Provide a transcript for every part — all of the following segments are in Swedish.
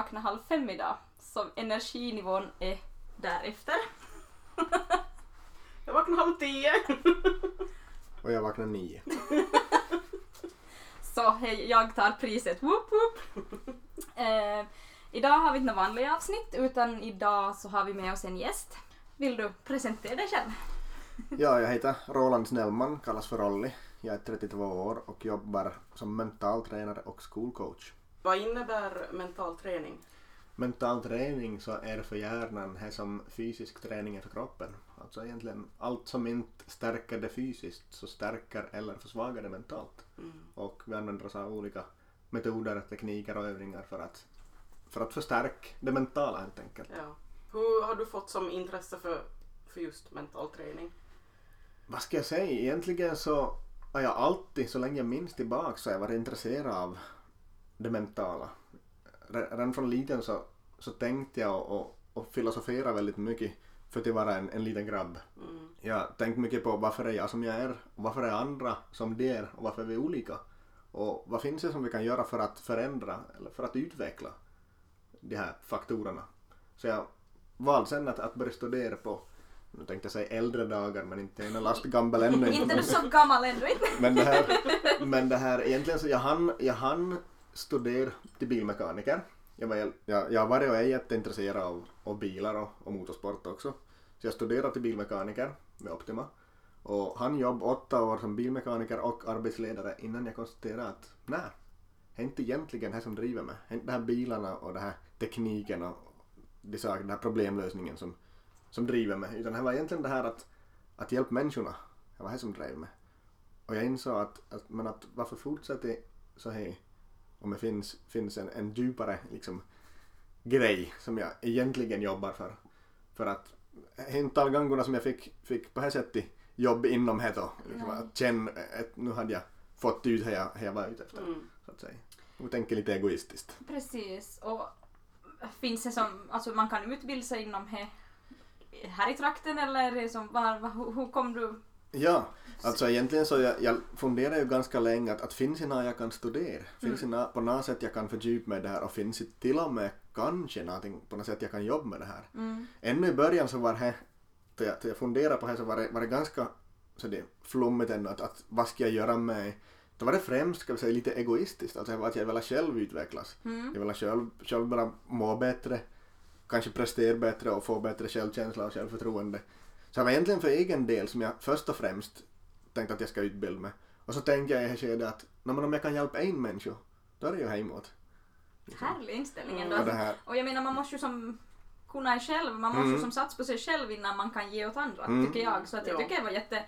jag har vaknat halv fem idag, så energinivån är därefter. Jag vaknade halv tio. Och jag vaknar nio. Så hej, jag tar priset. Woop woop. eh, idag har vi inte några vanliga avsnitt utan idag så har vi med oss en gäst. Vill du presentera dig själv? Ja, jag heter Roland Snellman, kallas för Rolly. Jag är 32 år och jobbar som mentaltränare och skolcoach. Vad innebär mental träning? Mental träning så är för hjärnan här som fysisk träning är för kroppen. Alltså egentligen allt som inte stärker det fysiskt så stärker eller försvagar det mentalt. Mm. Och vi använder oss av olika metoder, tekniker och övningar för att, för att förstärka det mentala helt enkelt. Ja. Hur har du fått som intresse för, för just mental träning? Vad ska jag säga? Egentligen så har jag alltid, så länge jag minns tillbaka, så har jag varit intresserad av det mentala. Re- Redan från liten så, så tänkte jag och, och, och filosoferade väldigt mycket för att vara en, en liten grabb. Mm. Jag tänkte mycket på varför är jag som jag är och varför är andra som de är och varför är vi olika. Och vad finns det som vi kan göra för att förändra eller för att utveckla de här faktorerna. Så jag valde sen att, att börja studera på, nu tänkte jag säga äldre dagar men inte en lastgammal ännu. Inte du så gammal ännu inte. Men det här, men det här egentligen så jag hann, jag hann studera till bilmekaniker. Jag, var, jag, jag har varit och är jätteintresserad av, av bilar och, och motorsport också. Så jag studerade till bilmekaniker med Optima. Och han jobbade åtta år som bilmekaniker och arbetsledare innan jag konstaterade att nej, det är inte egentligen det som driver mig. Det är inte de här bilarna och den här tekniken och de saker, den här problemlösningen som, som driver mig. Utan det var egentligen det här att, att hjälpa människorna. Det var det som drev mig. Och jag insåg att, att, men att varför fortsätter så här om det finns, finns en, en djupare liksom, grej som jag egentligen jobbar för. För att inte alla gångerna som jag fick, fick på det här sättet jobb inom det då, liksom, att känna att nu hade jag fått ut det jag, det jag var ute efter. Mm. Så att säga. Och tänka lite egoistiskt. Precis. Och finns det som, alltså man kan utbilda sig inom he, här i trakten eller det som, var, hur kom du? Ja, alltså egentligen så jag, jag funderar ju ganska länge att, att finns det något jag kan studera? Finns det något, på något sätt jag kan fördjupa mig det här och finns det till och med kanske någonting på något sätt jag kan jobba med det här? Mm. Ännu i början så var det, då jag, då jag funderade på det så var det, var det ganska så det flummigt ändå att, att vad ska jag göra med då var det främst ska vi säga, lite egoistiskt, alltså att jag ville själv utvecklas. Mm. Jag ville själv, själv bara må bättre, kanske prestera bättre och få bättre självkänsla och självförtroende. Så det var egentligen för egen del som jag först och främst tänkte att jag ska utbilda mig. Och så tänkte jag i det här skedet att "Nå, men om jag kan hjälpa en människa, då är det ju hemåt. Härlig inställning Mm. ändå. Och det här, Och jag menar man måste ju som kunna är själv, man måste ju Mm. som satsa på sig själv innan man kan ge åt andra, Mm. tycker jag. Så att jag Ja. tycker det var jätte...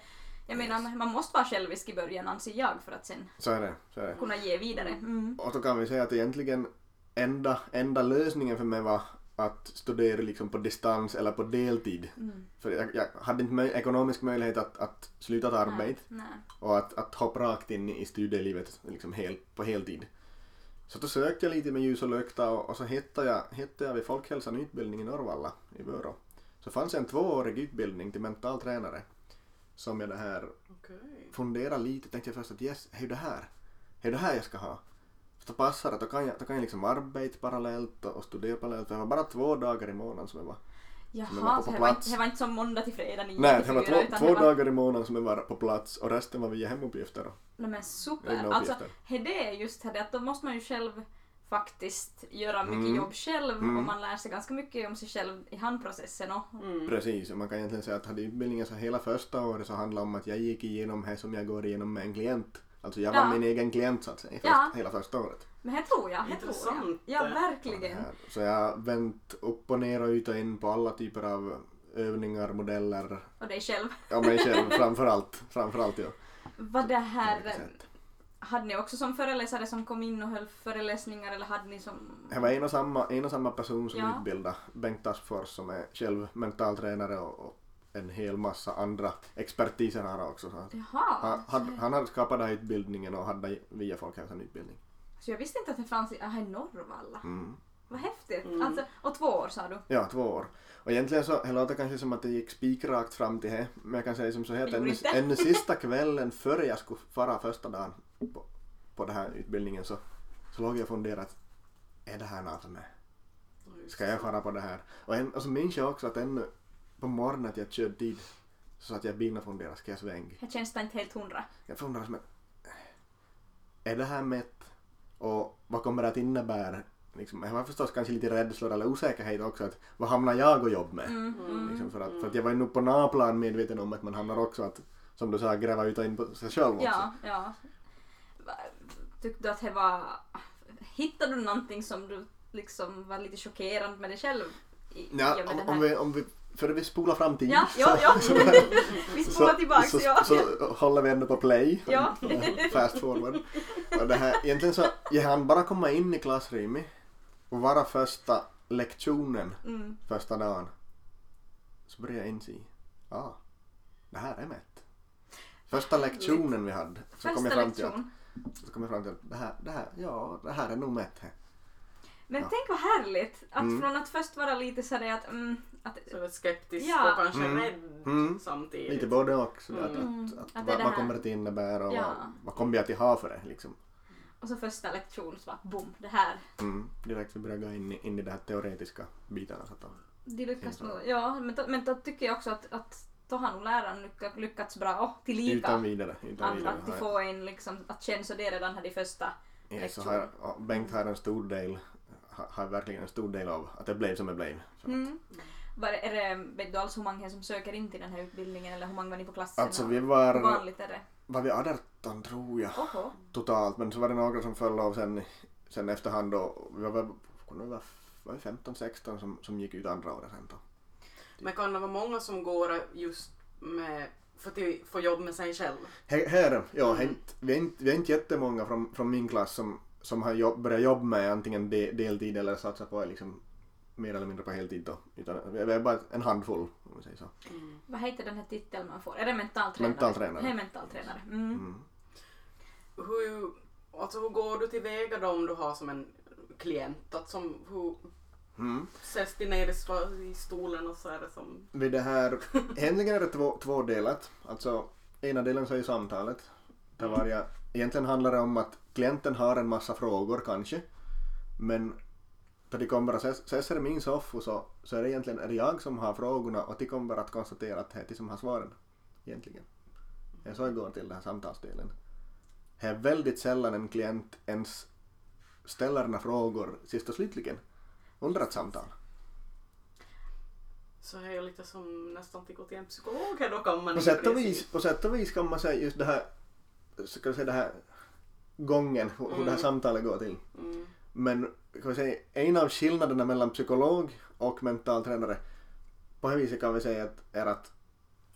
Jag menar man måste vara självisk i början anser jag för att sen så är det. Så är det. kunna ge vidare. Mm. Och då kan vi säga att egentligen enda, enda lösningen för mig var att studera liksom på distans eller på deltid. Mm. För jag, jag hade inte möj- ekonomisk möjlighet att, att sluta ett arbete och att, att hoppa rakt in i studielivet liksom hel, på heltid. Så då sökte jag lite med ljus och lykta och, och så hittade jag, hittade jag vid Folkhälsan utbildning i Norrvalla i Vörå. Så fanns en tvåårig utbildning till mental tränare som jag det här Okej. funderade lite tänkte jag först att yes, hej det här, hej det här jag ska ha. Då passar det, då kan jag, då kan jag liksom arbeta parallellt och, och studera parallellt. Det var bara två dagar i månaden som jag var. Som jag var Jaha, på så det var, inte, plats. det var inte som måndag till fredag 9 Nej, det var 4, två, två var... dagar i månaden som jag var på plats och resten var via hemuppgifter. Nej men super. Alltså, det är just det att då måste man ju själv faktiskt göra mycket Mm. jobb själv Mm. och man lär sig ganska mycket om sig själv i handprocessen och Mm. Precis, och man kan egentligen säga att hade utbildningen så hela första året så handlade om att jag gick igenom det som jag går igenom med en klient. Alltså jag var Ja. min egen klient så att säga, först, Ja. hela första året. Men det tror jag, det tror jag. Ja, verkligen. Så jag har vänt upp och ner och ut och in på alla typer av övningar, modeller, Och dig själv. ja mig själv framförallt. Framförallt ja. Vad det här... Hade ni också som föreläsare som kom in och höll föreläsningar eller hade ni som... Det var en och samma, en och samma person som Ja. utbildade Bengt Aspfors som är själv mentaltränare och, och en hel massa andra expertiser har också. Så att Jaha. han, han, han hade skapat den här utbildningen och hade via Folkhälsan utbildning. Så jag visste inte att det fanns i, aha, i Norrvalla. Mm. Vad häftigt. Mm. Alltså, och två år sa du? Ja, två år. Och egentligen så, det låter kanske som att det gick spikrakt fram till det, men jag kan säga som så här att ännu, ännu sista kvällen före jag skulle fara första dagen på, på den här utbildningen så, så låg jag och funderade att är det här något med? Ska jag fara på det här? Och, en, och så minns jag också att ännu på morgonen att jag körde dit så att jag bilen och funderade, ska jag svänga? Jag känns det inte helt hundra. Jag funderar som är det här mätt? Och vad kommer det att innebära? Liksom, jag var förstås kanske lite rädslor eller osäkerhet också att vad hamnar jag och jobb med? Mm. Mm. Liksom för, att, för att jag var ju nog på naplan medveten om att man hamnar också att, som du sa, gräva ut och in på sig själv också. Ja, ja. Tyckte du att det var... Hittade du någonting som du liksom var lite chockerande med dig själv? I, Ja, i och med om, om, här- vi, om vi, för vi spolar fram tid. Ja, ja, ja. Vi spolar tillbaks, så, ja. så, håller vi ändå på play. Ja. Fast forward. Och det här, egentligen så, jag hann bara komma in i klassrummet och vara första lektionen Mm. första dagen. Så började jag inse, ja, ah, det här är mätt. Första lektionen vi hade så kom jag fram till att, så kom jag fram till att det här, det här, ja, det här är nog mätt. här. Men Ja. tänk vad härligt att Mm. från att först vara lite sådär att, mm, att Så är skeptisk Ja. och kanske Mm. rädd Mm. samtidigt. Lite både och. Mm. att, att, att, Att vad, vad kommer det att innebära och Ja. vad, vad kommer jag att ha för det liksom. och så första lektion så bara boom, det här. Mm. Direkt vi börjar gå in i, in i de här teoretiska bitarna. Så att, De lyckas nog. Ja, men, då- men då tycker jag också att, att då har nog läraren lyckats, lyckats bra och tillika utan vidare. Utan att, vidare att har får en liksom, att känna så det redan här de första. har, ja, Bengt har en stor del, har, verkligen en stor del av att det blev som det blev. Mm. Var, är det, vet du alls hur många som söker in till den här utbildningen eller hur många var ni på klassen? Alltså vi hur var, vanligt är det? var vi 18 tror jag Oho. totalt men så var det några som föll av sen, sen efterhand och vi var, var det 15-16 som, som gick ut andra året sen då. Men kan det vara många som går just med för att få jobb med sig själv? Här, här ja, Mm. vi, är inte, vi är inte jättemånga från, från min klass som, som har jobb, börjat jobba med antingen de, deltid eller satsa på liksom mer eller mindre på heltid då. Utan vi är bara en handfull om man säger så. Mm. Vad heter den här titeln man får? Är det mentaltränare? Mentaltränare. Det är mentaltränare. Mm. Mm. Hur, alltså, hur går du tillväga då om du har som en klient? Att som, hur Mm. sätts de ner i sto- i stolen och så är det som... Vid det här, egentligen är det två, tvådelat. Alltså ena delen så är ju samtalet. Där var jag, egentligen handlar det om att klienten har en massa frågor kanske. Men då de kommer att ses- i min soffa så, så är det egentligen är det jag som har frågorna och de kommer att konstatera att det är de som har svaren. Egentligen. Det är så jag går till den här samtalsdelen. Det är väldigt sällan en klient ens ställer några frågor sist och slutligen under ett samtal. Så är jag lite som nästan till gå till en psykolog här då kan man På sätt, och vis, på sätt och vis kan man säga just det här, ska vi säga det här gången, hur, hur det här Mm. samtalet går till. Mm. Men kan vi säga, en av skillnaderna mellan psykolog och mentaltränare på det viset kan vi säga att, är att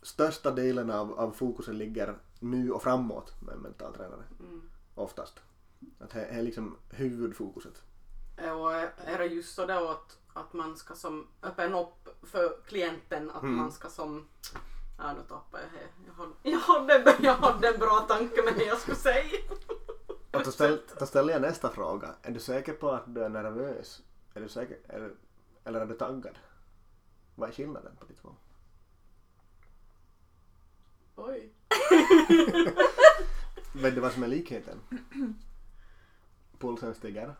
största delen av, av fokuset ligger nu och framåt med en mentaltränare. Mm. Oftast. Att det är liksom huvudfokuset. Och är det just så då att, att man ska som öppna upp för klienten att Mm. man ska som Ja nu tappade jag det. Jag hade, jag, hade, jag hade en bra tanke med det jag skulle säga. Och då, ställ, då ställer jag nästa fråga. Är du säker på att du är nervös? Är du säker, är eller är du taggad? Vad är skillnaden på de två? Oj. Vet du vad som är likheten? Pulsen stiger,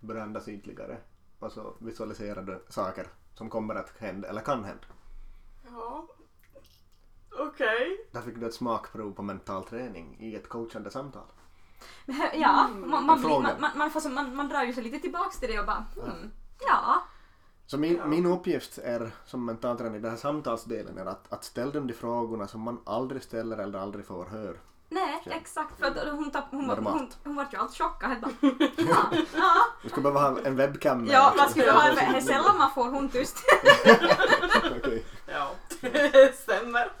börjar andas ytligare och så visualiserar du saker som kommer att hända eller kan hända. Ja. Okej. Där fick du ett smakprov på mental träning i ett coachande samtal. Ja, Mm. man, man, blir, man, man, man, får så, man, man drar ju sig lite tillbaks till det och bara hmm, ja. Så min, Ja. min uppgift är som mentaltränare i den här samtalsdelen är att, att ställa dem de frågorna som man aldrig ställer eller aldrig får höra. Nej, Ja. exakt. För att hon, tapp, hon, var, hon, Normalt. hon var ju allt chockad. Bara, ja, ja. Du skulle behöva ha en webcam ja, man skulle ha en, det är sällan man får hon tyst. Okej. Ja, det stämmer.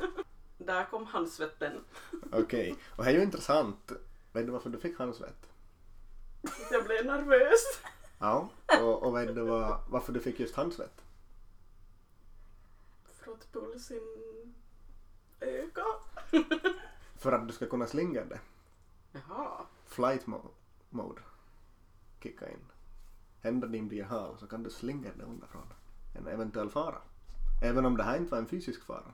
Där kom handsvetten. Okej. Och det är ju intressant. Vet du varför du fick handsvett? Jag blev nervös. Ja. Och, och vet du vad, varför du fick just handsvett? För att pulsen öka. För att du ska kunna slinga det. Jaha. Flight mo- mode. Kicka in. Händer din blir hal så kan du slinga det underifrån. En eventuell fara. Även om det här inte var en fysisk fara.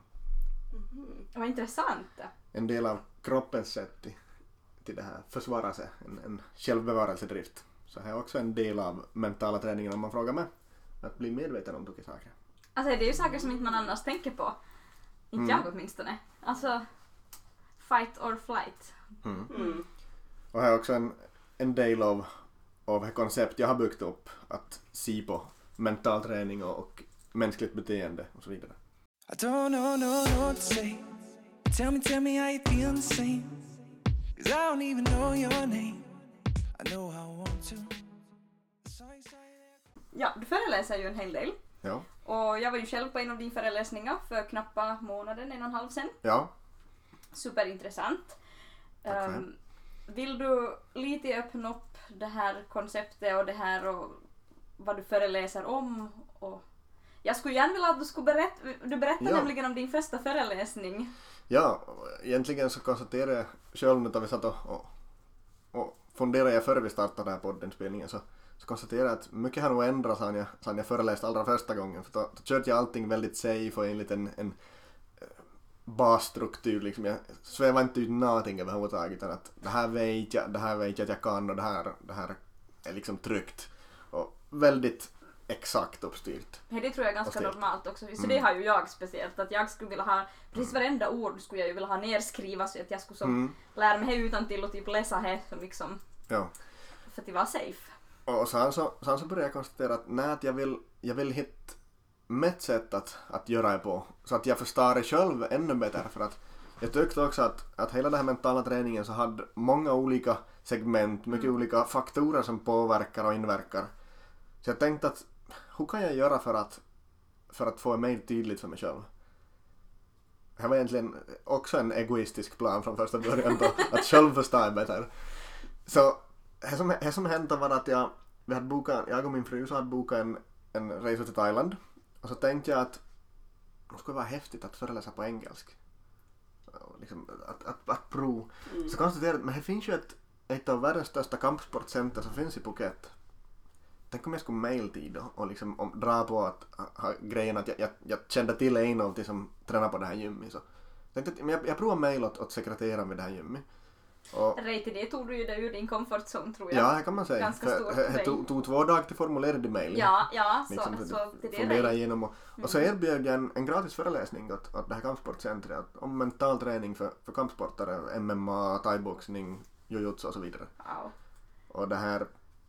Mhm. Vad intressant. En del av kroppens sätt till, det här försvara sig. En, en självbevarelsedrift. Så här är också en del av mentala träningen om man frågar mig. Att bli medveten om olika saker. Alltså det är ju saker som inte man annars tänker på. Inte Mm. jag åtminstone. Alltså, fight or flight. Mm. Mm. Och här är också en, en del av, av det koncept jag har byggt upp. Att se på mental träning och, och mänskligt beteende och så vidare. I don't know, no, no, what to say. Tell me, tell me how you feel the same. Cause I don't even know your name. I know I want to. Ja, du föreläser ju en hel del. Ja. Och jag var ju själv på en av dina föreläsningar för knappa månaden, en och en halv sen. Ja. Superintressant. Tack för. Ehm, vill du lite öppna upp det här konceptet och det här och vad du föreläser om? Och jag skulle gärna vilja att du skulle berätta, du berättade Ja. nämligen om din första föreläsning. Ja, egentligen så konstaterade jag själv nu när vi satt och, och, och funderade jag före vi startade den här poddinspelningen så, så konstaterade jag att mycket har nog ändrats sedan jag, sedan jag föreläste allra första gången. För då, då körde jag allting väldigt safe och enligt en, en eh, basstruktur liksom. Jag svävade inte ut någonting överhuvudtaget utan att det här vet jag, det här vet jag att jag kan och det här, det här är liksom tryggt. Och väldigt exakt uppstyrt. Nej, Det tror jag är ganska normalt också. Så Mm. det har ju jag speciellt. Att jag skulle vilja ha, precis varenda ord skulle jag ju vilja ha nerskriva så att jag skulle som Mm. lära mig utan till och typ läsa det som liksom Ja. för att vara safe. Och sen så, sen så började jag konstatera att nej, jag vill, jag vill hitta mitt sätt att, att göra det på. Så att jag förstår det själv ännu bättre. För att jag tyckte också att, att hela den här mentala träningen så hade många olika segment, mycket olika faktorer som påverkar och inverkar. Så jag tänkte att hur kan jag göra för att, för att få det mer tydligt för mig själv? Det var egentligen också en egoistisk plan från första början då, att själv förstå det bättre. Så det som, det som hände var att jag, vi hade bokat, jag och min fru så hade bokat en, en resa till Thailand. Och så tänkte jag att det skulle vara häftigt att föreläsa på engelska. Liksom, att, att, att prova. Så konstaterade jag att det finns ju ett, ett av världens största kampsportcenter som finns i Phuket. Tänk om jag skulle mail tid och, och liksom om, dra på att ha, grejen att jag, jag, jag kände till de som tränar på det här gymmet. Så tänkte att men jag, jag provar mail åt, åt sekreteraren vid det här gymmet. Och, Rej till det tog du ju dig ur din comfort zone tror jag. Ja, det kan man säga. Ganska stort det- för Det tog, tog två dagar till formulera de mejl. Ja, ja, så, Liksom, så till det fundera igenom och, och så erbjöd jag en, en gratis föreläsning åt, åt det här kampsportcentret om mental träning för, för kampsportare, MMA, thaiboxning, jujutsu och så vidare. Wow. Och det här,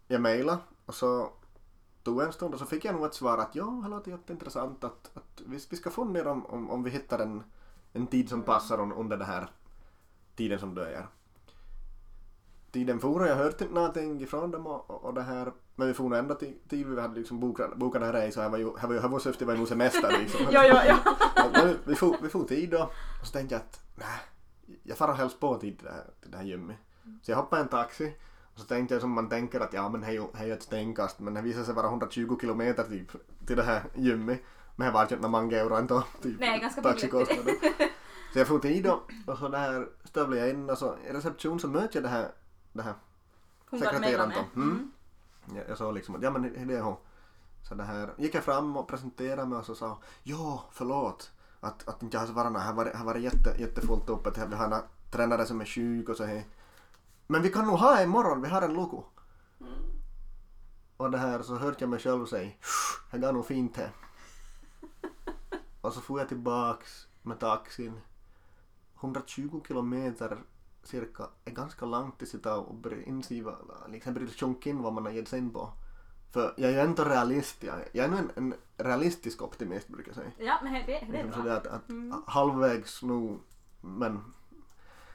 jag mejlade och så tog en stund och så fick jag nog ett svar att ja, det låter jätteintressant att, att vi, vi ska fundera om, om, om vi hittar en, en tid som passar un, under den här tiden som du är. Tiden for och jag hörde inte någonting ifrån dem och, och, och det här men vi for nog ända till, till vi hade liksom bokat, bokat här resa. Det var ju, det var ju, det var syftet var ju nog semester liksom. Ja, ja, ja. Men vi, får, vi får tid då. Och så tänkte jag att nej, jag far och hälsa på tid till det här, till det här gymmet. Så jag hoppade en taxi. Så tänkte jag som man tänker att ja men är ju ett stenkast. Men det visade sig vara 120 kilometer typ till det här gymmet. Men det var ju inte många euro ändå. Typ, Nej, ganska billigt. Så jag får tid då. Och så där stövlade jag in och så i reception så möter jag det här, det här sekreteraren då. Mm. Jag, jag sa liksom att ja men det är hon. Så det här gick jag fram och presenterade mig och så sa ja förlåt att, att inte jag har svarat här var varit jätte, jättefullt uppe vi har en tränare som är sjuk och så här. Men vi kan nog ha imorgon, vi har en loko. Och det här så hörde jag mig själv säga det går nog fint här. Och så får jag tillbaks med taxin. 120 kilometer cirka är ganska långt till sitta och inse liksom börja sjunka in vad man har gett sig in på. För jag är ju ändå realist, jag, jag är nog en, en realistisk optimist brukar jag säga. Ja, men det, det är Liksom bra. sådär att, att halvvägs nog, men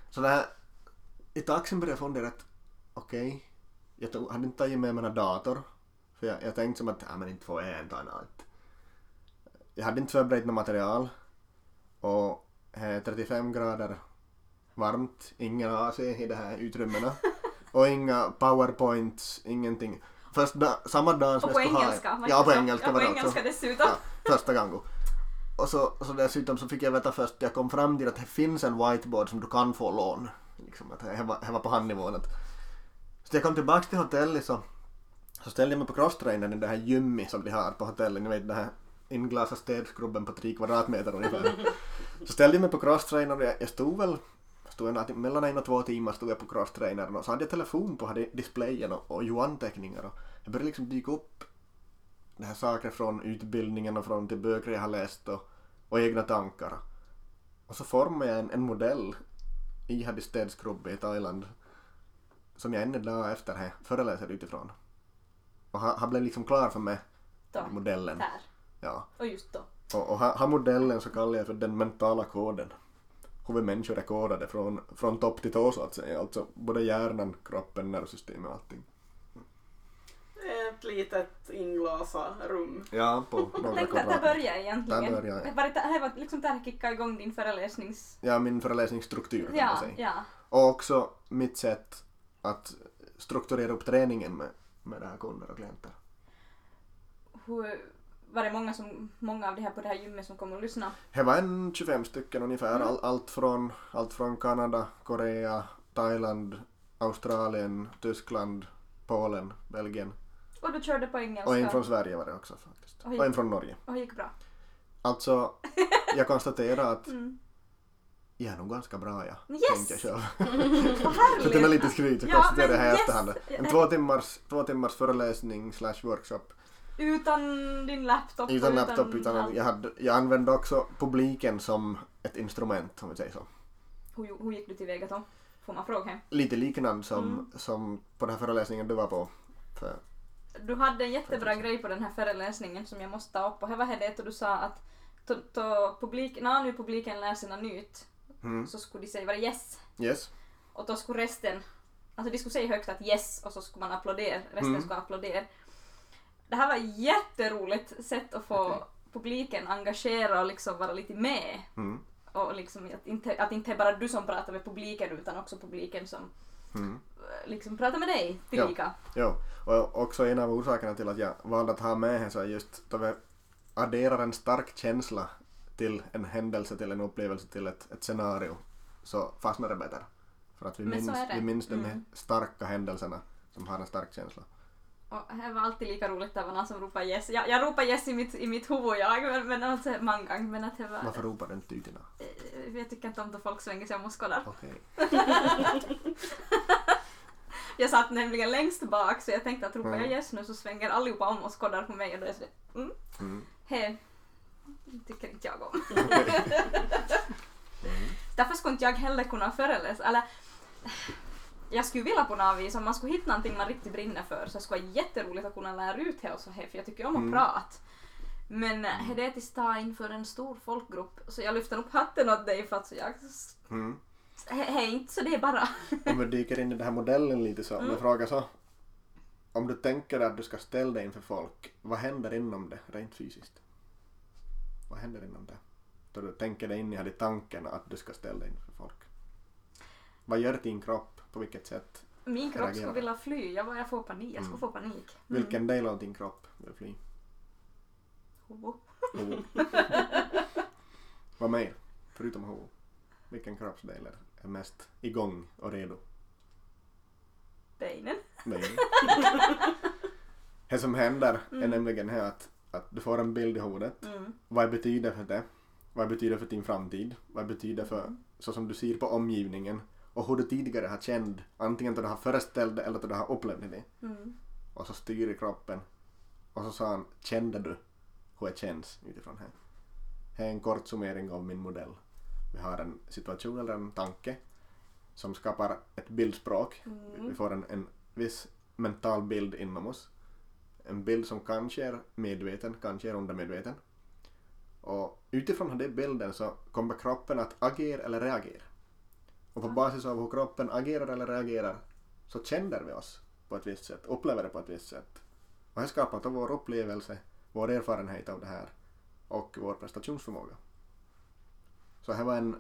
så i taxin började jag fundera att okej, jag tog, hade inte tagit med mig en dator. För jag, jag tänkte som att, ja men inte får jag ta allt. Jag hade inte förberett något material. Och är 35 grader varmt, ingen AC i de här utrymmena. Och inga powerpoints, ingenting. Först da, samma dag som Och jag skulle engelska. ha... Ja, på engelska ja, på engelska dessutom. Ja, första gången. Och så, så dessutom så fick jag veta först, jag kom fram till att det finns en whiteboard som du kan få lån. Liksom att det var, jag var på handnivån. Att, så jag kom tillbaka till hotellet så, så ställde jag mig på crosstrainern i det här gymmet som de har på hotellet. Ni vet det här inglasade städskrubben på tre kvadratmeter ungefär. Så ställde jag mig på crosstrainern och jag, jag stod väl stod jag mellan en och två timmar stod jag på crosstrainern och så hade jag telefon på hade displayen och, och gjorde anteckningar och jag började liksom dyka upp det här saker från utbildningen och från de böcker jag har läst och, och egna tankar. Och så formade jag en, en modell i Hadi städskrubb i Thailand som jag än idag efter här föreläser utifrån. Och han, han blev liksom klar för mig, Då. modellen. Där. Ja. Och just då. Och, och ha, ha modellen så kallar jag för den mentala koden. Hur vi människor är kodade från, från topp till tå så att säga. Alltså både hjärnan, kroppen, nervsystemet och allting. Ett litet inglasa rum. Ja, på några Tänk kvadrat. börjar egentligen. Där börjar jag. Det var, det här var liksom där kicka igång din föreläsnings... Ja, min föreläsningsstruktur kan man Ja, säga. ja. Och också mitt sätt att strukturera upp träningen med, med det här kunder och klienter. Hur, var det många, som, många av de här på det här gymmet som kom och lyssnade? Det var en 25 stycken ungefär. Mm. All, allt, från, allt från Kanada, Korea, Thailand, Australien, Tyskland, Polen, Belgien. Och du körde på engelska? Och en från Sverige var det också faktiskt. Oj. Och en från Norge. Och det gick bra? Alltså, jag konstaterar att Mm. jag är nog ganska bra jag. Yes! Tänker jag själv. Vad härligt! Så det är lite skryt, jag Ja, konstaterar det här yes! efterhand. En två timmars, två timmars föreläsning slash workshop. Utan din laptop? och Utan laptop, utan allt. jag, hade, jag använde också publiken som ett instrument om vi säger så. Hur, hur gick du tillväga då? Får man fråga? Lite liknande som, Mm. som på den här föreläsningen du var på. För, Du hade en jättebra grej på den här föreläsningen som jag måste ta upp och det var det och du sa att då, då publik, när nu publiken lär sig något nytt mm. så skulle de säga det yes Yes. och då skulle resten, alltså de skulle säga högt att yes och så skulle man applådera, resten Mm. skulle applådera. Det här var ett jätteroligt sätt att få Okej. publiken engagerad och liksom vara lite med. Mm. Och liksom att inte, att inte bara du som pratar med publiken utan också publiken som Mm. liksom pratar med dig tillika. Jo, och också en av orsakerna till att jag valde att ha med här så är just då vi adderar en stark känsla till en händelse, till en upplevelse, till ett, ett scenario så fastnar det bättre. För att vi minns, vi minns de Mm. starka händelserna som har en stark känsla. Det var alltid lika roligt, det var någon som ropade yes. Jag, jag ropade yes i mitt, i mitt huvud jag, men, men alltså många gånger. Men att det var... Varför ropar du inte ut idag? Eh, Jag tycker inte om att folk svänger sig om skådar. Okej. Jag satt nämligen längst bak så jag tänkte att ropar jag Mm. yes nu så svänger allihopa om och skådar på mig och då är det mm, Mm. he, tycker inte jag om. Okej. Därför skulle inte jag heller kunna föreläsa. Eller, jag skulle vilja på något vis, om man skulle hitta någonting man riktigt brinner för så skulle det vara jätteroligt att kunna lära ut det och så här, för jag tycker om att Mm. prata. Men eh, det är tills ta inför en stor folkgrupp så jag lyfter upp hatten åt dig för att jag... Mm. Är inte så det är bara. Om vi dyker in i den här modellen lite så, om Mm. jag frågar så. Om du tänker att du ska ställa dig inför folk, vad händer inom det rent fysiskt? Vad händer inom det? Då du tänker dig in i tanken att du ska ställa dig inför folk. Vad gör din kropp? På vilket sätt? Min kropp Reagerar. skulle vilja fly, jag, jag får panik, jag skulle Mm. få panik. Mm. Vilken del av din kropp vill fly? Huvud. Huvud. vad mer? Förutom huvud. Vilken kroppsdel är- är mest igång och redo? Benen. Nej. det som händer är Mm. nämligen här att, att du får en bild i huvudet. Mm. Vad betyder för det? Vad betyder för din framtid? Vad betyder för så som du ser på omgivningen? Och hur du tidigare har känt, antingen då du har föreställt det eller då du har upplevt det. Mm. Och så styr kroppen. Och så sa han, kände du hur det känns utifrån här? Här är en kort summering av min modell. Vi har en situation eller en tanke som skapar ett bildspråk. Vi Mm. får en, en viss mental bild inom oss. En bild som kanske är medveten, kanske är undermedveten. Och utifrån den bilden så kommer kroppen att agera eller reagera. Och på basis av hur kroppen agerar eller reagerar så känner vi oss på ett visst sätt, upplever det på ett visst sätt. Och det skapar då vår upplevelse, vår erfarenhet av det här och vår prestationsförmåga. Så här var en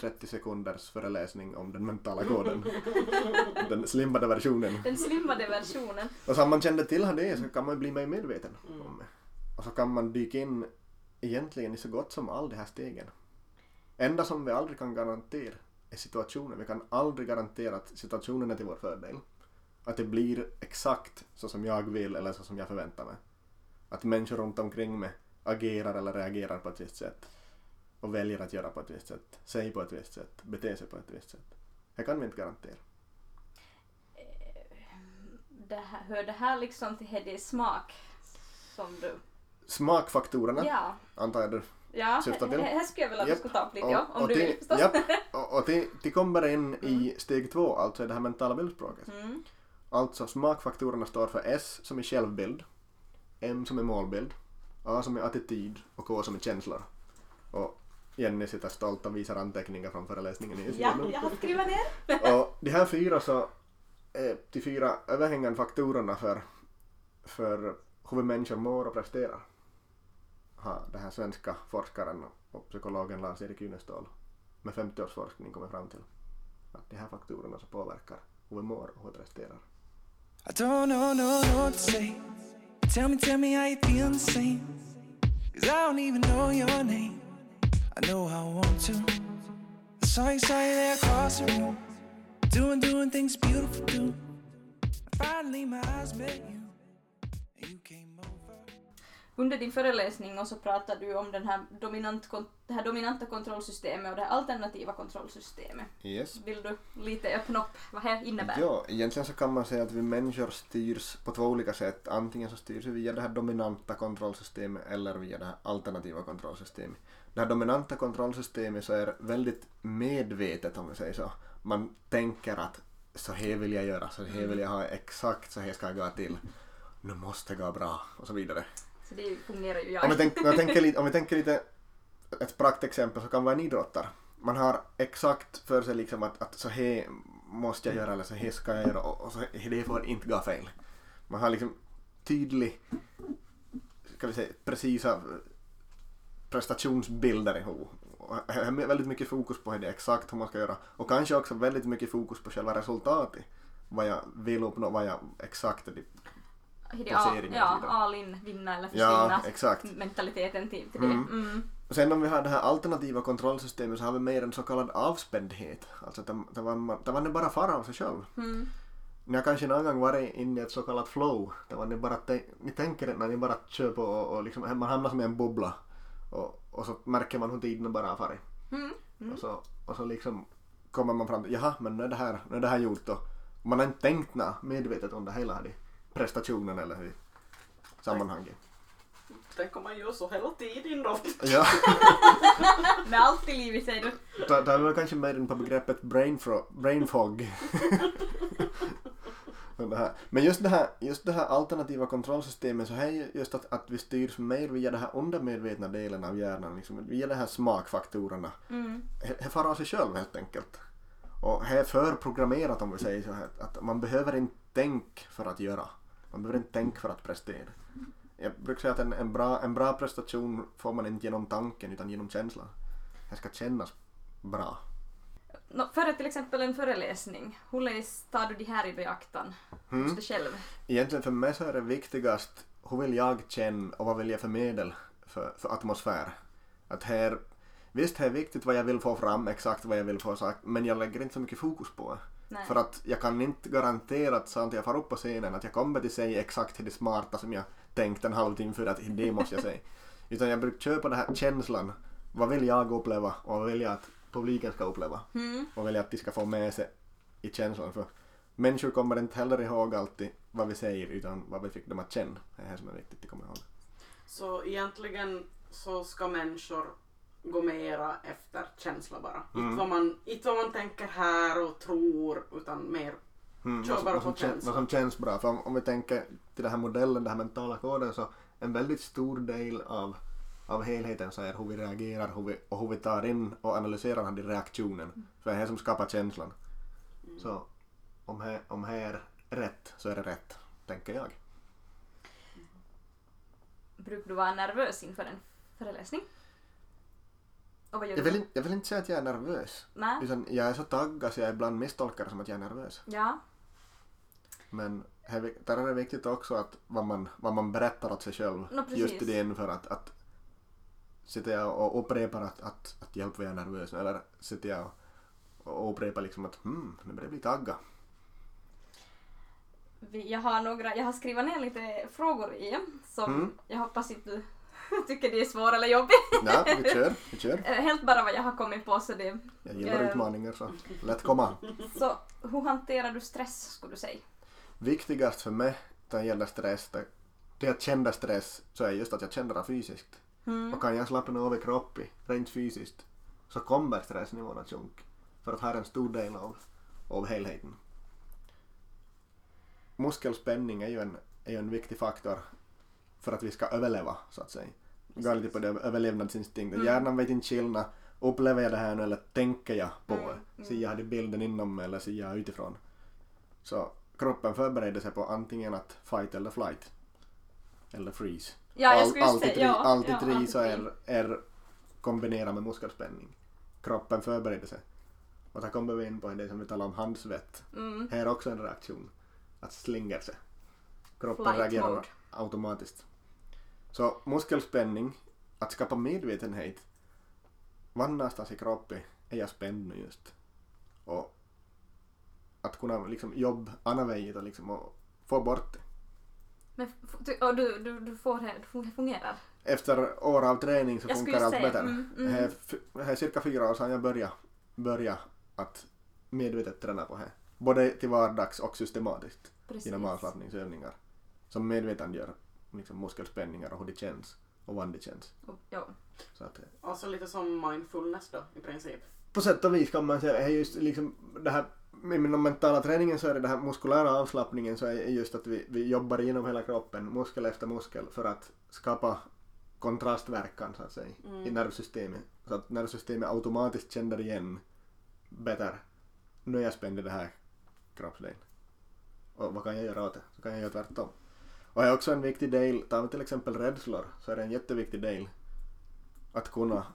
30 sekunders föreläsning om den mentala koden. den slimmade versionen. Den slimmade versionen. Och så om man kände till det så kan man bli mer medveten Mm. om det. Och så kan man dyka in egentligen i så gott som all de här stegen. Enda som vi aldrig kan garantera är situationen. Vi kan aldrig garantera att situationen är till vår fördel. Att det blir exakt så som jag vill eller så som jag förväntar mig. Att människor runt omkring mig agerar eller reagerar på ett visst sätt. och väljer att göra på ett visst sätt, säga på ett visst sätt, bete sig på ett visst sätt. Det kan vi inte garantera. Det här, hör det här liksom till Hedis smak? Som du... Smakfaktorerna Ja. antar jag du Ja, Syftar till? här skulle jag vilja att du skulle ta upp lite ja, om du till, vill förstås. japp, och, och till, till kommer in i steg två, alltså det här mentala bildspråket. Mm. Alltså smakfaktorerna står för S som är självbild, M som är målbild, A som är attityd och K som är känslor. Och Jenny sitter stolt och visar anteckningar från föreläsningen i Ja, jag har skrivit ner. Och de här fyra så är de fyra överhängande faktorerna för, för hur vi människor mår och presterar. Har den här svenska forskaren och psykologen Lars-Erik Ynestål med 50 års forskning kommit fram till. Att de här faktorerna så påverkar hur vi mår och hur vi presterar. I don't know, no, what to say. Tell me, tell me how you feel the same. Cause I don't even know your name. I know I want to. I saw you, saw you there across the room. Doing, doing things beautiful too. Finally my eyes met you. Under din föreläsning och så pratade du om den här dominant, det här dominanta kontrollsystemet och det här alternativa kontrollsystemet. Yes. Vill du lite öppna upp vad det innebär? Ja, egentligen så kan man säga att vi människor styrs på två olika sätt. Antingen så styrs vi via det här dominanta kontrollsystemet eller via det här alternativa kontrollsystemet. Det här dominanta kontrollsystemet så är väldigt medvetet om vi säger så. Man tänker att så här vill jag göra, så här vill jag ha, exakt så här ska jag gå till. Nu måste det gå bra och så vidare. Så det fungerar ju Om jag. vi, tänk, om, vi tänker lite, om vi tänker lite, ett praktexempel så kan vara en idrottare. Man har exakt för sig liksom att, att så här måste jag göra eller så här ska jag göra och, och så här, det får inte gå fel. Man har liksom tydlig, ska vi säga, precisa prestationsbilder i huvudet. Det är väldigt mycket fokus på det exakt hur man ska göra och kanske också väldigt mycket fokus på själva resultatet. Vad jag vill uppnå, vad jag exakt placeringen och ja, så vidare. all in, vinna eller Ja, försvinna exakt. mentaliteten till, till det. Mm. Mm. Och sen om vi har det här alternativa kontrollsystemet så har vi mer en så kallad avspändhet. Alltså det, det, var, det det bara fara av sig själv. Mm. Ni har kanske någon gång varit inne i ett så kallat flow. Där ni bara ni tänker det när ni bara kör på och, och liksom, man hamnar som i en bubbla. Och, och så märker man hur tiden bara har farit. Mm. Och, så, och så liksom kommer man fram till jaha men nu är det här, nu är det här gjort och man har inte tänkt nå medvetet om det hela i prestationen eller i sammanhanget. Tänk om man gör så hela tiden då. Ja. Med allt i livet säger du. Då, då är vi kanske mer inne på begreppet brain, brain fog. Men det här- Men just det här, just det här alternativa kontrollsystemet så här är ju just att, att vi styrs mer via den här undermedvetna delen av hjärnan, liksom, via de här smakfaktorerna. Mm. Det far av sig själv helt enkelt. Och det är förprogrammerat om vi säger så här, att man behöver inte tänka för att göra. Man behöver inte tänka för att prestera. Jag brukar säga att en, en, bra, en bra prestation får man inte genom tanken utan genom känslan. Det ska kännas bra. Nå, före till exempel en föreläsning, hur läs tar du det här i beaktan Mm. hos dig själv? Egentligen för mig så är det viktigast hur vill jag känna och vad vill jag förmedla för, för atmosfär. Att här, visst det är viktigt vad jag vill få fram, exakt vad jag vill få sagt, men jag lägger inte så mycket fokus på det. Nej. För att jag kan inte garantera att sånt jag far upp på scenen att jag kommer till säga exakt det smarta som jag tänkt en halvtimme för att det måste jag säga. Utan jag brukar köpa den här känslan. Vad vill jag uppleva och vad vill jag att publiken ska uppleva? Mm. Och vill jag att de ska få med sig i känslan. För människor kommer inte heller ihåg alltid vad vi säger utan vad vi fick dem att känna. Det är det som är viktigt att komma ihåg. Så egentligen så ska människor gå mera efter känsla bara. Mm. Inte, vad man, inte vad man tänker här och tror utan mer Mm, Kör bara på kän, känsla. vad som känns bra. För om, om vi tänker till den här modellen, den här mentala koden så en väldigt stor del av, av helheten så är hur vi reagerar hur vi, och hur vi tar in och analyserar den här reaktionen. För det är det som skapar känslan. Så om det om är rätt så är det rätt, tänker jag. Brukar du vara nervös inför en föreläsning? Och vad gör Jag vill, inte, jag vill inte säga att jag är nervös. Nej? Utan jag är så taggad så jag ibland misstolkar det som att jag är nervös. Ja. Men här, vi- där är det viktigt också att vad man, vad man berättar åt sig själv. Nå, precis. just i det för att, att sitter jag och upprepar att, att, att hjälp vad jag är nervös nu, eller sitter jag och upprepar liksom att hmm, nu börjar jag bli taggad. Vi, jag har några, jag har skrivit ner lite frågor i som Mm. jag hoppas inte du tycker de är svåra eller jobbiga. Ja, vi kör, vi kör. Eh, Helt bara vad jag har kommit på så det... Jag gillar Eh. utmaningar så lätt komma. Så hur hanterar du stress skulle du säga? Viktigast för mig när det gäller stress, det, det jag känner stress så är just att jag känner det fysiskt. Mm. Och kan jag slappna av i kroppen, rent fysiskt, så kommer stressnivån att sjunka. För att ha en stor del av, av helheten. Muskelspänning är ju, en, är ju en viktig faktor för att vi ska överleva, så att säga. Går lite på det överlevnadsinstinkten. Mm. Hjärnan vet inte skillnad. Upplever jag det här nu eller tänker jag på Mm, det? mm. Ser jag bilden inom mig eller ser jag utifrån? Så kroppen förbereder sig på antingen att fight eller flight. Eller freeze. Ja, jag All- skulle alltid tri, Ja, alltid ja, så är, är kombinerat med muskelspänning. Kroppen förbereder sig. Och där kommer vi in på det som vi talar om handsvett. Mm. Här är också en reaktion. Att slinga sig. Kroppen Flight reagerar mode. automatiskt. Så muskelspänning, att skapa medvetenhet. Var någonstans i kroppen är jag spänd nu just? Och att kunna liksom jobba anväget och liksom och få bort det. Men och du, du, du får det, det fungerar? Efter år av träning så Jag funkar allt bättre. mm, mm. Det är f- det är cirka fyra år sedan jag började, började att medvetet träna på det. Både till vardags och systematiskt Precis. genom avslappningsövningar. Som medvetandegör liksom muskelspänningar och hur det känns och vad det känns. Och- Ja. Så att, eh, Alltså lite som mindfulness då i princip. på sätt och vis kan man säga, är just liksom det här med den mentala träningen så är det den här muskulära avslappningen så är just att vi, vi jobbar igenom hela kroppen, muskel efter muskel, för att skapa kontrastverkan så att säga i Mm. nervsystemet. Så att nervsystemet automatiskt känner igen bättre, nu är jag spänd i det här kroppsdelen. Och vad kan jag göra åt det? Så kan jag göra tvärtom. Och det är också en viktig del, tar vi till exempel rädslor, så är det en jätteviktig del att kunna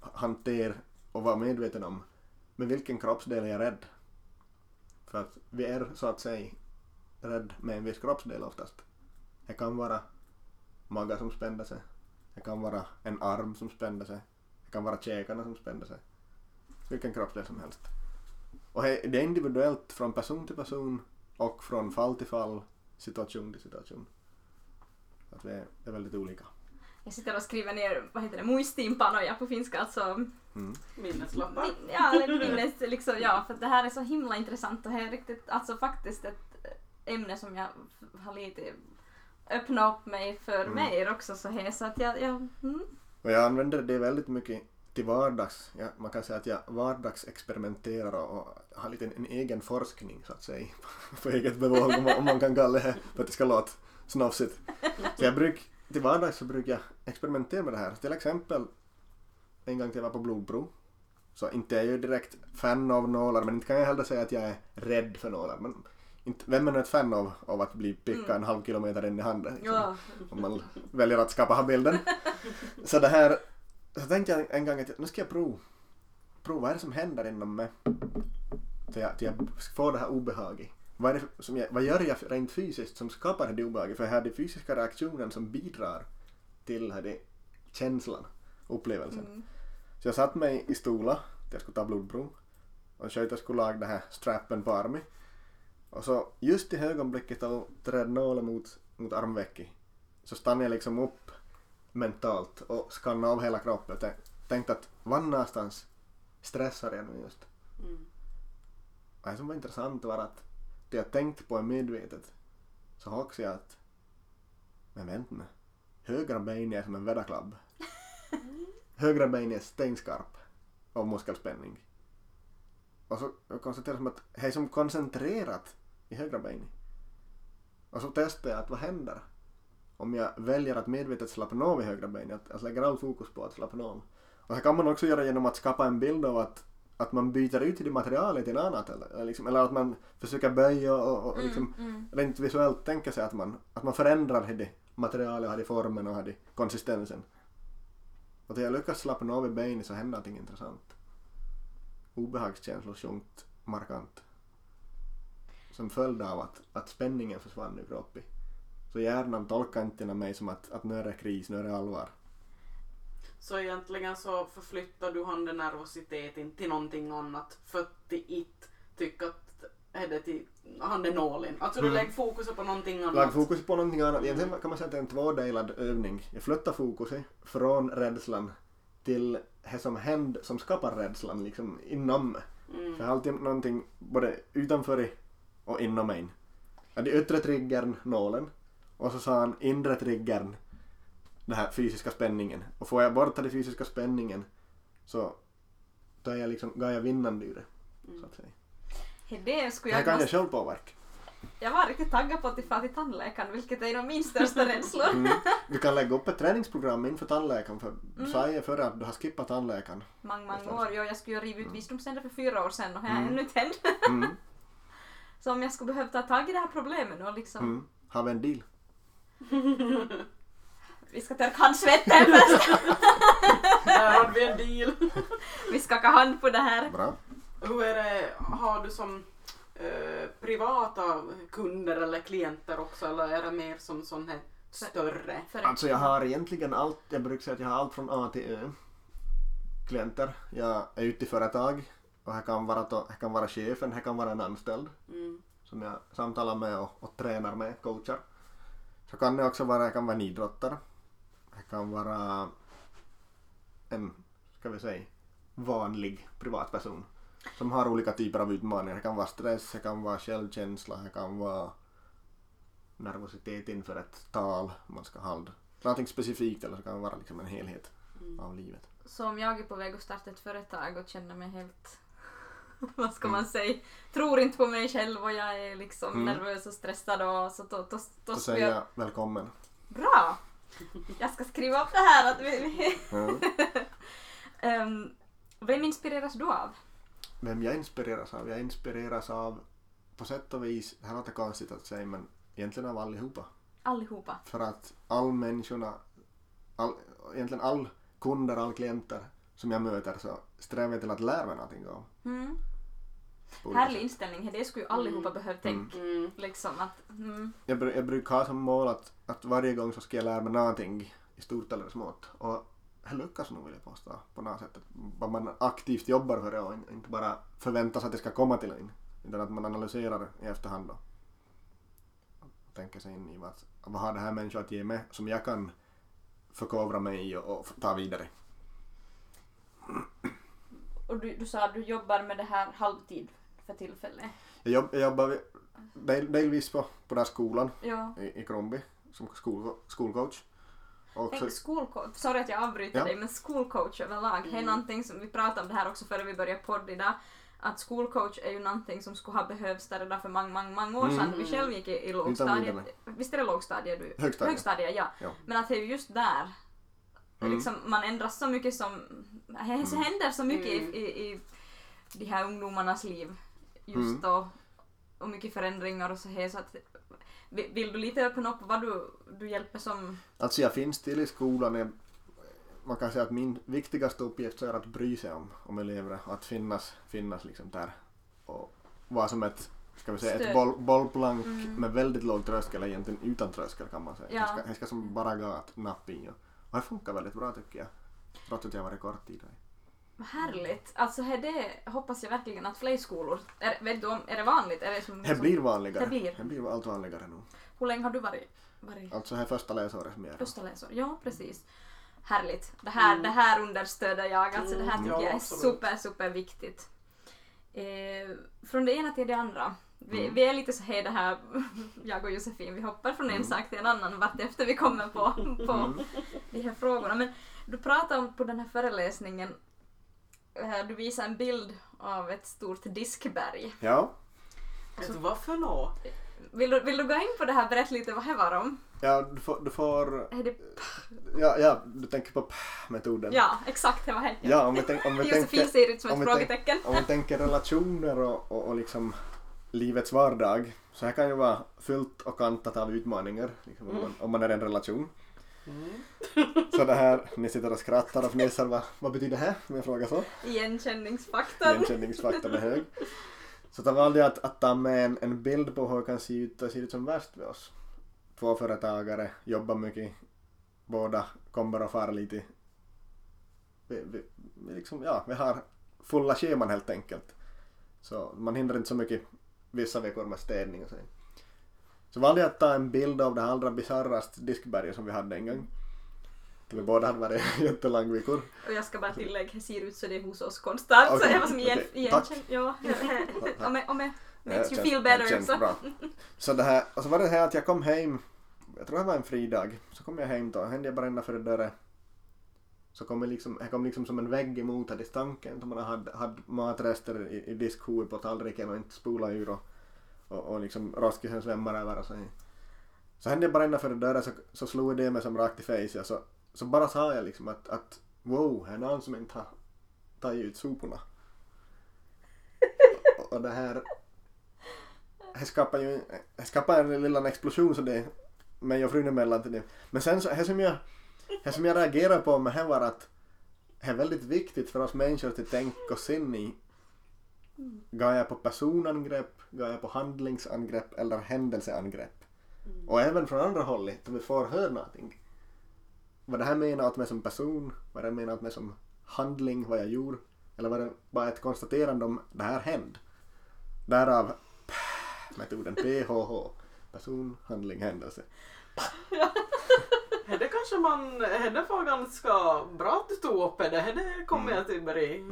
hantera och vara medveten om med vilken kroppsdel är jag rädd. För att vi är så att säga rädd med en viss kroppsdel oftast. Det kan vara magen som spänner sig. Det kan vara en arm som spänner sig. Det kan vara käkarna som spänner sig. Vilken kroppsdel som helst. Och det är individuellt från person till person och från fall till fall, situation till situation. Att det är, väldigt olika. Jag sitter och skriver ner, vad heter det, muistinpanoja på finska alltså. Mm. Minneslappar. Min, ja, minnes liksom, ja, för det här är så himla intressant och det är riktigt, alltså faktiskt ett ämne som jag har lite öppnat upp mig för Mm. mer också så här så att jag, jag mm, Och jag använder det väldigt mycket till vardags. Ja, man kan säga att jag vardagsexperimenterar och, och har lite en, en egen forskning så att säga. På eget bevåg om, man- om man kan kalla det för att det ska låta snofsigt. Så jag bruk, till vardags så brukar jag experimentera med det här. Till exempel en gång till jag var på blodprov. Så inte är jag ju direkt fan av nålar men inte kan jag heller säga att jag är rädd för nålar. Men inte, vem är nu ett fan av, av att bli pickad en halv kilometer in i handen? liksom? ja, om man väljer att skapa den bilden. Så det här, så tänkte jag en gång att nu ska jag prova, prova vad är det som händer inom mig till jag, till jag får det här obehaget. Vad, är som jag, vad gör jag rent fysiskt som skapar det obehaget? För jag har den fysiska reaktionen som bidrar till här det känslan, upplevelsen. mm, Så jag satt mig i till jag skulle ta blodprov och sköterskan skulle laga den här strappen på armen. Och så just i ögonblicket då trädde nålen mot, mot armvecket så stannade jag liksom upp mentalt och skannade av hela kroppen tän- tänkte att var någonstans stressar jag nu just. Mm. Det som var intressant var att det jag tänkte på är medvetet så också jag att men vänta nu, högra benet är som en väderklabb. högra benet är stenskarp av muskelspänning. Och så jag konstaterade som att det är som koncentrerat i högra benet. Och så testade jag att vad händer om jag väljer att medvetet slappna av i högra benet, att, att lägga all fokus på att slappna av. Och det kan man också göra genom att skapa en bild av att, att man byter ut det materialet till något annat eller, eller, liksom, eller att man försöker böja och, och, och liksom mm, mm. rent visuellt tänka sig att man, att man förändrar det materialet, har det formen och det konsistensen. Och när jag lyckas slappna av i benet så händer någonting intressant. Obehagskänslor sjunkt markant. Som följd av att, att spänningen försvann ur kroppen. Så hjärnan tolkar inte mig som att, att nu är det kris, nu är det allvar. Så egentligen så förflyttar du han den nervositeten till någonting annat för att inte tycker att är det till han är nålen. Alltså du Mm. lägger fokuset på någonting annat. Lag fokus på någonting annat. Egentligen kan man säga att det är en tvådelad övning. Jag flyttar fokuset från rädslan till det som händer som skapar rädslan liksom inom. Mm. För jag har alltid någonting både utanför och inom mig. Det yttre triggern nålen och så sa han inre triggern den här fysiska spänningen. Och får jag bort den fysiska spänningen så då är jag liksom, går jag vinnande ur det. Så att säga. Hej, Det skulle Det här jag, kan jag själv påverka. jag var riktigt taggad på att fara till tandläkaren, vilket är en av min största rädslor. Mm. Du kan lägga upp ett träningsprogram inför tandläkaren för Mm. sa ju förr att du har skippat tandläkaren. Många, många år. Jo, jag skulle ju riva ut visdomständer för fyra år sedan och jag har Mm. ännu inte hänt. Mm. Så om jag skulle behöva ta tag i det här problemet och liksom... Mm. Har vi en deal? Vi ska torka handsvetten först. Där hade vi en deal. Vi skakar hand på det här. Bra. Hur är det, har du som eh, privata kunder eller klienter också eller är det mer som sån här större? För Alltså jag har egentligen allt, jag brukar säga att jag har allt från A till Ö. Klienter. Jag är ute i företag och här kan vara, to- här kan vara chefen, här kan vara en anställd Mm. som jag samtalar med och, och tränar med, coachar. Så kan det också vara, jag kan vara en idrottare. Jag kan vara en, ska vi säga, vanlig privatperson som har olika typer av utmaningar. Det kan vara stress, det kan vara självkänsla, det kan vara nervositet inför ett tal man ska hålla. Någonting specifikt eller så kan det vara liksom en helhet Mm. av livet. Så om jag är på väg att starta ett företag och känner mig helt, vad ska man säga, tror inte på mig själv och jag är liksom Mm. nervös och stressad och så då, då, då, skulle säger jag välkommen. Bra! Jag ska skriva upp det här att vi... Mm. Ehm, vem inspireras du av? Vem jag inspireras av? Jag inspireras av, på sätt och vis, det här låter konstigt att säga men egentligen av allihopa. Allihopa. För att all människorna, all, egentligen all kunder, all klienter som jag möter så strävar jag till att lära mig någonting av. Mm. Härlig inställning, det skulle ju allihopa Mm. behöva tänka. Mm. Liksom att, mm, Jag, jag brukar ha som mål att, att varje gång så ska jag lära mig någonting i stort eller smått. Och det lyckas nog vill jag påstå på något sätt. Att Vad man aktivt jobbar för det och in- inte bara förväntar sig att det ska komma till en. Utan att man analyserar i efterhand. Och tänker sig in i vad, vad har det här människan att ge mig som jag kan förkovra mig i och, och ta vidare. Och du, du sa att du jobbar med det här halvtid för tillfället. Jag, jobb, jag jobbar del, delvis på, på den här skolan Ja. i, i Kromby som skol, skolcoach. Och skolcoach, sorry att jag avbryter Ja. dig, men skolcoach överlag, det är Mm. någonting som vi pratade om det här också före vi började podda idag, att skolcoach är ju någonting som skulle ha behövts där redan för många, många, många år sedan. Mm. Vi själv gick i, i lågstadiet. Visst är det lågstadiet du? Högstadiet. Högstadiet, ja. Ja. Men att det är ju just där Mm. liksom, man ändras så mycket som... Det händer så mycket Mm. i, i, i de här ungdomarnas liv just Mm. då. Och mycket förändringar och så här så att... Vill du lite öppna upp vad du, du hjälper som... Alltså jag finns till i skolan. Jag, man kan säga att min viktigaste uppgift är att bry sig om, om elever. Att finnas, finnas liksom där. Och vara som ett, ska vi säga, ett boll, bollplank Mm. med väldigt låg tröskel, eller egentligen utan tröskel kan man säga. Ja. Jag, ska, jag ska som bara gå att nappa i. Och, och det funkar väldigt bra tycker jag. Trots att jag har varit kort tid. Vad härligt! Alltså är det hoppas jag verkligen att fler skolor... Är, vet du om, är det vanligt? Är det som, Det blir vanligare. Det blir. Det blir allt vanligare nu. Hur länge har du varit, varit Alltså det här första läsåret som jag är. första läsår? Ja, precis. Härligt. Det här, Mm. det här understöder jag. Alltså det här Mm, tycker ja, jag är absolut. super, super viktigt. Eh, från det ena till det andra. Vi, Mm. vi är lite så här det här, jag och Josefin, vi hoppar från en Mm. sak till en annan vart efter vi kommer på, på Mm. de här frågorna. Men du pratade om på den här föreläsningen, eh, du visade en bild av ett stort diskberg. Ja. Vet du vad för nå? Vill du, vill du gå in på det här berätta lite vad det var om? Ja, du får, du får Är det, ja, ja, du tänker på metoden. ja, exakt det var det. Ja, om vi, tänk, om vi Josefin tänker, ser ut som ett om vi tänk- frågetecken. om vi tänker relationer och, och, och liksom livets vardag. Så här kan ju vara fullt och kantat av utmaningar liksom, om, man, om man är i en relation. Mm. Så det här, ni sitter och skrattar och fnissar, vad, vad betyder det här? Om jag frågar så. Igenkänningsfaktorn. Igenkänningsfaktorn är hög. Så det valde jag att, att ta med en, en bild på hur det kan se ut, det ser ut som värst vid oss. Två företagare, jobbar mycket, båda kommer och far lite. Vi, vi, vi, liksom, ja, vi har fulla scheman helt enkelt. Så man hinner inte så mycket vissa veckor med städning och så. Så valde jag att ta en bild av det allra bisarraste diskberget som vi hade en gång. Vi båda hade varit jättelångvikor. Och jag ska bara tillägga, det ser ut så det är hos oss konstant. så Okej, jag var som igen, igenkänd. Ja, om jag, om jag makes you feel better så. bra. Så det här, och så var det här att jag kom hem, jag tror det var en fridag, så kom jag hem då, hände jag bara ända före dörren. Så kom jag liksom, jag kom liksom som en vägg emot här distanken, som man hade, hade matrester i, i diskhovet på tallriken och inte spola ur och, och, och liksom roskisen svämmar över och så. Så hände jag bara ända före dörren så, så slog det mig som rakt i face, så, så bara sa jag liksom att, att wow, här är någon som inte har tagit ut soporna. och, och det här det skapar ju det skapar en liten explosion så det mig och frun emellan till det. Men sen så, det som jag, det som jag reagerar på med det var att det är väldigt viktigt för oss människor att tänka oss in i Går jag på personangrepp, går jag på handlingsangrepp eller händelseangrepp? Och även från andra hållet, då vi får höra någonting. Vad det här menar åt mig som person, vad det menar åt mig som handling, vad jag gjorde. Eller var det bara ett konstaterande om det här hände. Därav metoden PHH. Person, handling, händelse. Det kanske man, det var ganska bra att du tog upp det. Det kommer jag att börja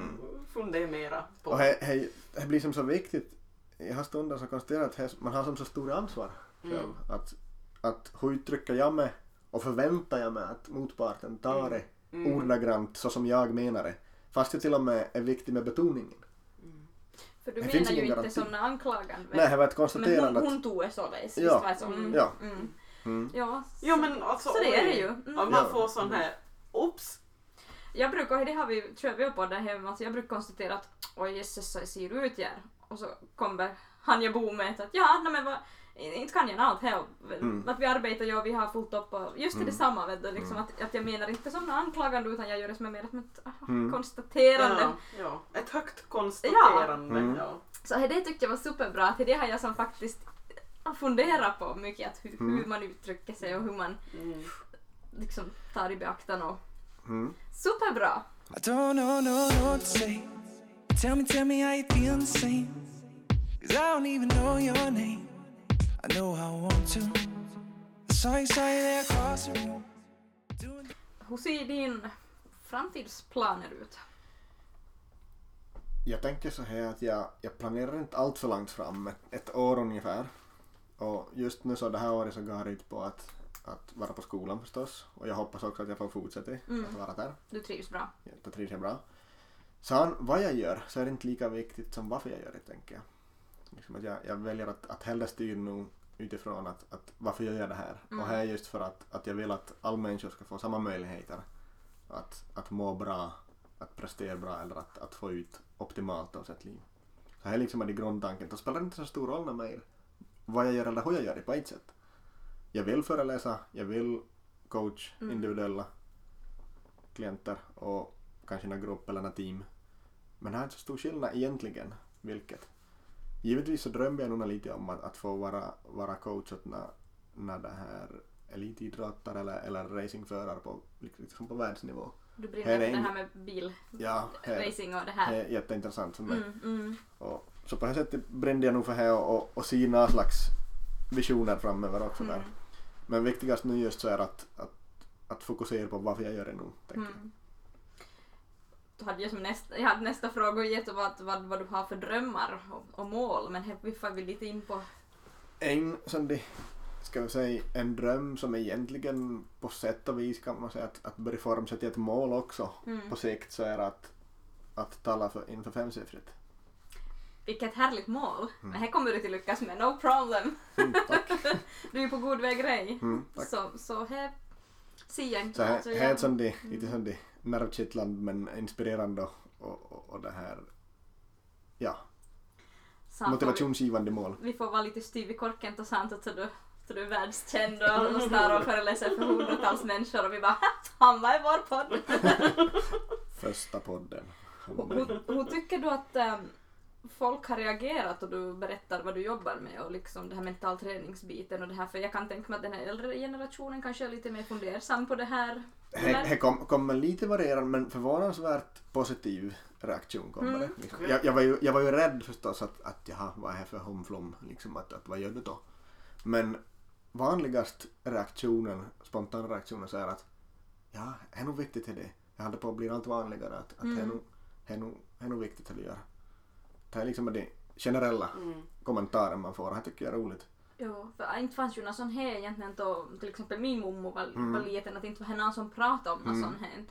fundera mera på. Och det- blir som så viktigt. Jag har stunder som konstaterar att man har som så stor ansvar själv. Att, att hur uttrycker jag mig och förväntar jag mig att motparten tar det ordagrant så som jag menar det. Fast det till och med är viktigt med betoningen. För du Det menar ju inte garanti. som någon anklagande. Nej, det var ett men konstaterande hon, att... hon tog det således. Ja. Visst var det så? Mm. Ja. Mm. Mm. Ja, Jo men alltså Så det är det ju. Mm. Att man Ja. får sån här, oops. Jag brukar, det har vi, tror jag vi har på det hemma, alltså jag brukar konstatera att oj jösses så ser du ut här. Och så kommer han jag bor med att ja, nej men vad, inte kan jag något här. Mm. Att vi arbetar ju och vi har fullt upp och just det Mm. detsamma vet du, liksom att, att jag menar inte som något anklagande utan jag gör det som mer som ett aha, Mm. konstaterande. Ja, ja. Ett högt konstaterande. Mm. Ja. Så det tyckte jag var superbra, till det har jag som faktiskt funderat på mycket, att hur, Mm. hur man uttrycker sig och hur man Mm. liksom tar i beaktande och Mm. superbra! I don't know, no, no, to say. Tell me, tell me how you feel the same. Cause I don't even know your name. I know I want to. I saw you, saw you there across the room. Doing Hur ser din framtidsplaner ut? Jag tänker så här att jag, jag planerar inte allt för långt fram, ett, ett år ungefär. Och just nu så det här året så går jag ut på att, att vara på skolan förstås. Och jag hoppas också att jag får fortsätta Mm. att vara där. Du trivs bra? Jag trivs jag bra. Sen vad jag gör så är det inte lika viktigt som varför jag gör det tänker jag. Liksom att jag, jag väljer att, att hellre styra nog utifrån att, att varför jag gör det här. Mm. Och här är just för att, att jag vill att alla människor ska få samma möjligheter att, att må bra, att prestera bra eller att, att få ut optimalt av sitt liv. Så här liksom är det grundtanken. Då spelar det inte så stor roll med mig vad jag gör eller hur jag gör det på ett sätt. Jag vill föreläsa, jag vill coach Mm. individuella klienter och kanske några grupp eller några team. Men det är inte så stor skillnad egentligen vilket. Givetvis så drömmer jag nog lite om att, att få vara, vara coach åt när, när det här elitidrottare eller, eller racingförare på, liksom på världsnivå. Du brinner för det här med bil, Ja, och det det här. är jätteintressant för mig. Mm, mm. Och, så på det sättet brände jag nog för det och, och, och några slags visioner framöver också där. Mm. Men viktigast nu just så är att, att, att fokusera på varför jag gör det nu. tänker jag. Mm. Då hade jag, som nästa, jag hade nästa fråga gett vad, vad, vad du har för drömmar och, och mål men här får vi lite in på En sån där, ska vi säga, en dröm som egentligen på sätt och vis kan man säga att, att börja forma sig till ett mål också mm. på sikt så är att, att tala för, inför femsiffrigt. Vilket härligt mål! Men här kommer du till lyckas med, no problem! Mm. Du är på god väg grej. Mm. Så, så här ser jag inte. Så här, alltså, här är sånt sånt där nervkittlande men inspirerande och, och, och, det här, ja, Sant, motivationsgivande mål. Vi får vara lite styv i korken och sant så du, så du är världskänd och, och står och föreläser för hundratals människor och vi bara "Ha, han var i vår podd! Första podden. hur, tycker du att ehm, folk har reagerat och du berättar vad du jobbar med och liksom det här mental träningsbiten och det här för jag kan tänka mig att den här äldre generationen kanske är lite mer fundersam på det här. Det kom, kommer lite varierande men förvånansvärt positiv reaktion kommer Mm. det. Liksom. Jag, jag, var ju, jag var ju rädd förstås att, att jaha, vad är det för humflum? Liksom, att, att, vad gör du då? Men vanligast reaktionen, spontana reaktionen så är att ja, det är nog viktigt till det. Jag hade på att bli allt vanligare att, att det är Mm. det är nog viktigt att göra. Det är liksom det generella Mm. kommentaren man får. Det här tycker jag är roligt. Jo, för inte fanns ju någon sån här egentligen då, till exempel min mormor var, Mm. var liten, att inte var någon som pratade om någon Mm. sån här.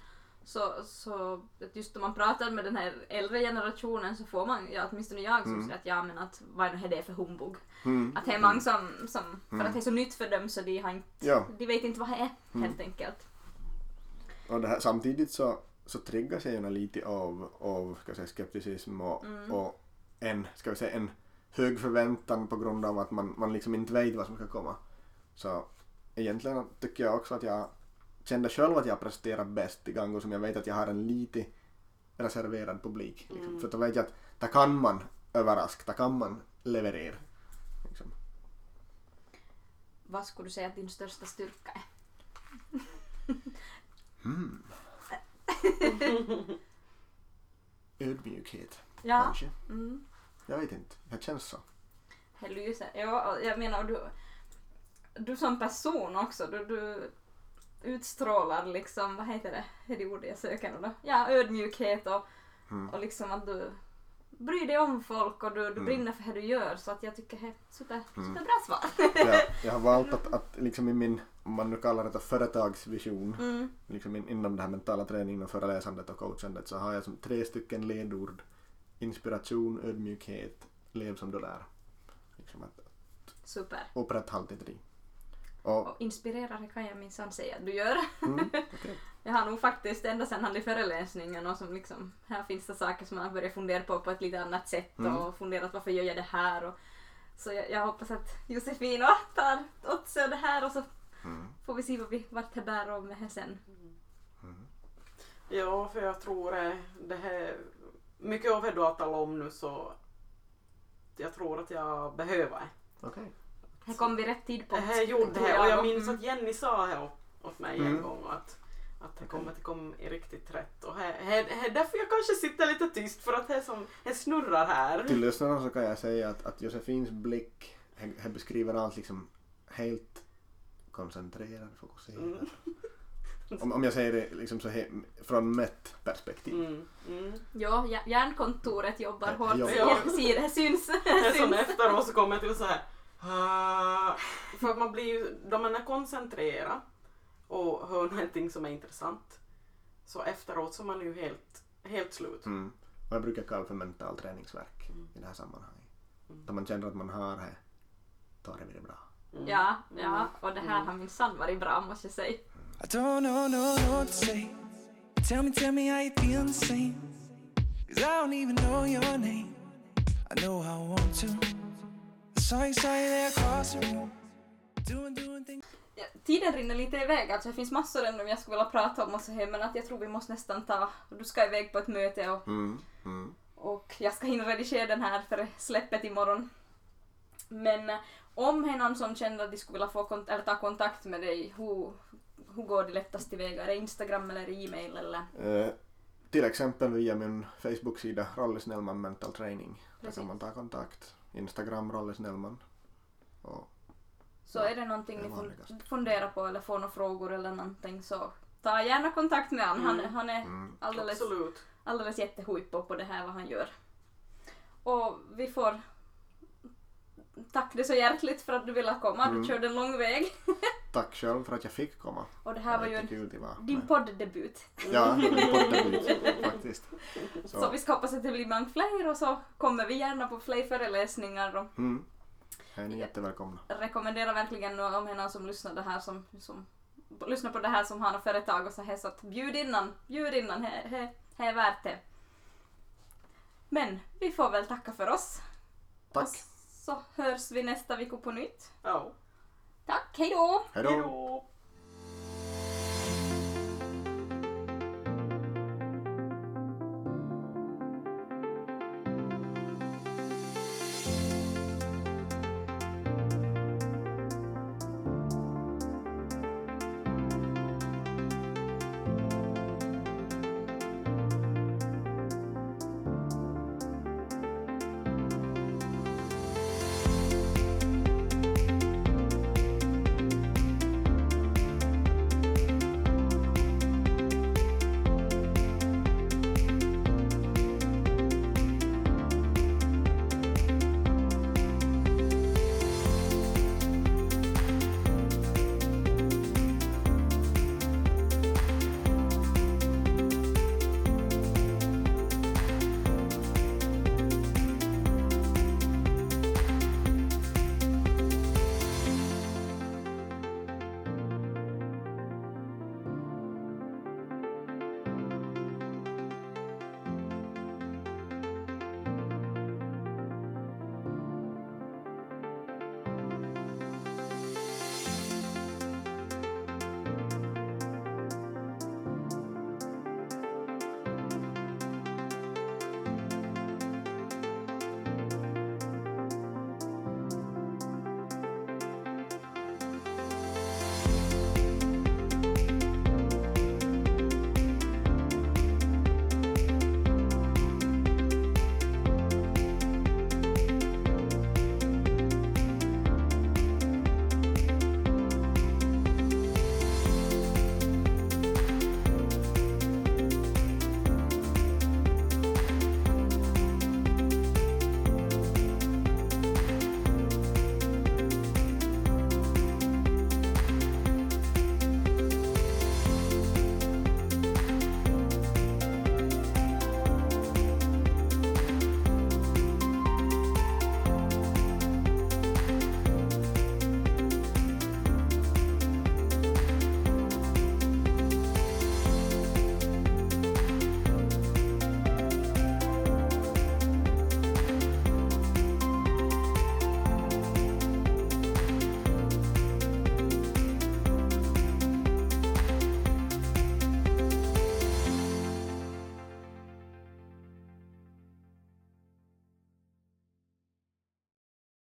Så, så att just om man pratar med den här äldre generationen så får man, ja åtminstone jag som Mm. säger att ja men att vad är det för humbug? Mm. Att det är många som, som för Mm. att det är så nytt för dem så de har inte, Ja. de vet inte vad det är Mm. helt enkelt. Och det här, samtidigt så, så triggas jag gärna lite av, av ska jag säga, skepticism och, Mm. och en, ska vi säga, en hög förväntan på grund av att man, man liksom inte vet vad som ska komma. Så egentligen tycker jag också att jag kände själv att jag presterar bäst i gånger som jag vet att jag har en lite reserverad publik. Liksom. Mm. För då vet jag att där kan man överraska, där kan man leverera. Liksom. Vad skulle du säga att din största styrka är? Mm. Ödmjukhet Ja. kanske. Mm. Jag vet inte, det känns så. Det lyser. Ja, jag menar du, du som person också, du, du utstrålar liksom, vad heter det, är det ordet jag söker nu då? Ja, ödmjukhet och, Mm. och liksom att du bryr dig om folk och du, du Mm. brinner för det du gör så att jag tycker det är super, Mm. superbra svar. jag, jag har valt att, att liksom i min, om man nu kallar det företagsvision, Mm. liksom in, inom den här mentala träningen och föreläsandet och coachandet så har jag som tre stycken ledord. Inspiration, ödmjukhet, lev som du lär. Liksom att Super. upprätthålla ditt driv. Och, Och inspirerare kan jag minsann säga att du gör. mm, okej. Jag har nog faktiskt ända sedan han i föreläsningen och som liksom, här finns det saker som man har börjat fundera på på ett lite annat sätt Mm. och funderat varför gör jag det här och så jag, jag hoppas att Josefin tar åt sig det här och så Mm. får vi se vad vi, vart det bär av med sen. Ja, för jag tror eh, det här, mycket av det du har talat om nu så jag tror att jag behöver det. Okej. Här kom vi rätt tid på. Det här gjorde tror det och jag minns mm. att Jenny sa det åt- mig en Mm. gång att, att det kommer att komma i riktigt rätt. Och det det- det är därför jag kanske sitter lite tyst för att det, som, det snurrar här. Till lyssnarna så kan jag säga att, att Josefins blick he beskriver allt liksom helt koncentrerad, fokuserad. Mm. Om, om jag säger det liksom så he, från mätt perspektiv. Mm, mm. Ja, ja, järnkontoret jobbar Ja, hårt. jobbar. Ser, ser, det syns. Det är som efteråt så kommer till så här. För att man blir ju, då man är koncentrerad och hör någonting som är intressant så efteråt så är man ju helt, helt slut. Mm. Och jag brukar kalla för mental träningsverk i det här sammanhanget. Mm. Då man känner att man har det, då är det bra. Mm. Ja, ja, Mm. och det här har minsann varit bra måste jag säga. I don't know, no, know what to say. Tell me, tell me how you feel the same. Cause I don't even know your name. I know I want to. I saw you, saw you there across the room. Doing, doing things. Ja, tiden rinner lite iväg, alltså det finns massor ännu jag skulle vilja prata om och så här, men att jag tror vi måste nästan ta, du ska iväg på ett möte och, Mm. Mm. och jag ska hinna redigera den här för släppet imorgon. Men eh, om det är någon som känner att de skulle vilja få kont- eller ta kontakt med dig, hur, hur går det lättast tillväga? Är det Instagram eller e-mail eller? Eh, till exempel via min Facebook-sida Rolly Snellman Mental Training. Där Precis. kan man ta kontakt. Instagram Rolly Snellman. Och, Så Ja, är det någonting det är ni funderar på eller får några frågor eller någonting så ta gärna kontakt med honom. Han, Mm. han är mm. alldeles Absolut. alldeles jättehuippo på det här vad han gör. Och vi får Tack dig så hjärtligt för att du ville komma. Mm. Du körde en lång väg. Tack själv för att jag fick komma. Och det här var ju en, din med. podddebut. Ja, min poddebut faktiskt. Så. Så, vi ska hoppas att det blir många fler och så kommer vi gärna på fler föreläsningar och mm. Är ni jättevälkomna. rekommenderar verkligen om det är någon som lyssnar, det här som, som lyssnar på det här som har något företag och så här så att bjud innan, bjud innan, det är värt det. Men vi får väl tacka för oss. Tack. Och så hörs vi nästa vecka på nytt. Ja. Tack, hej då! Hej då. Hejdå!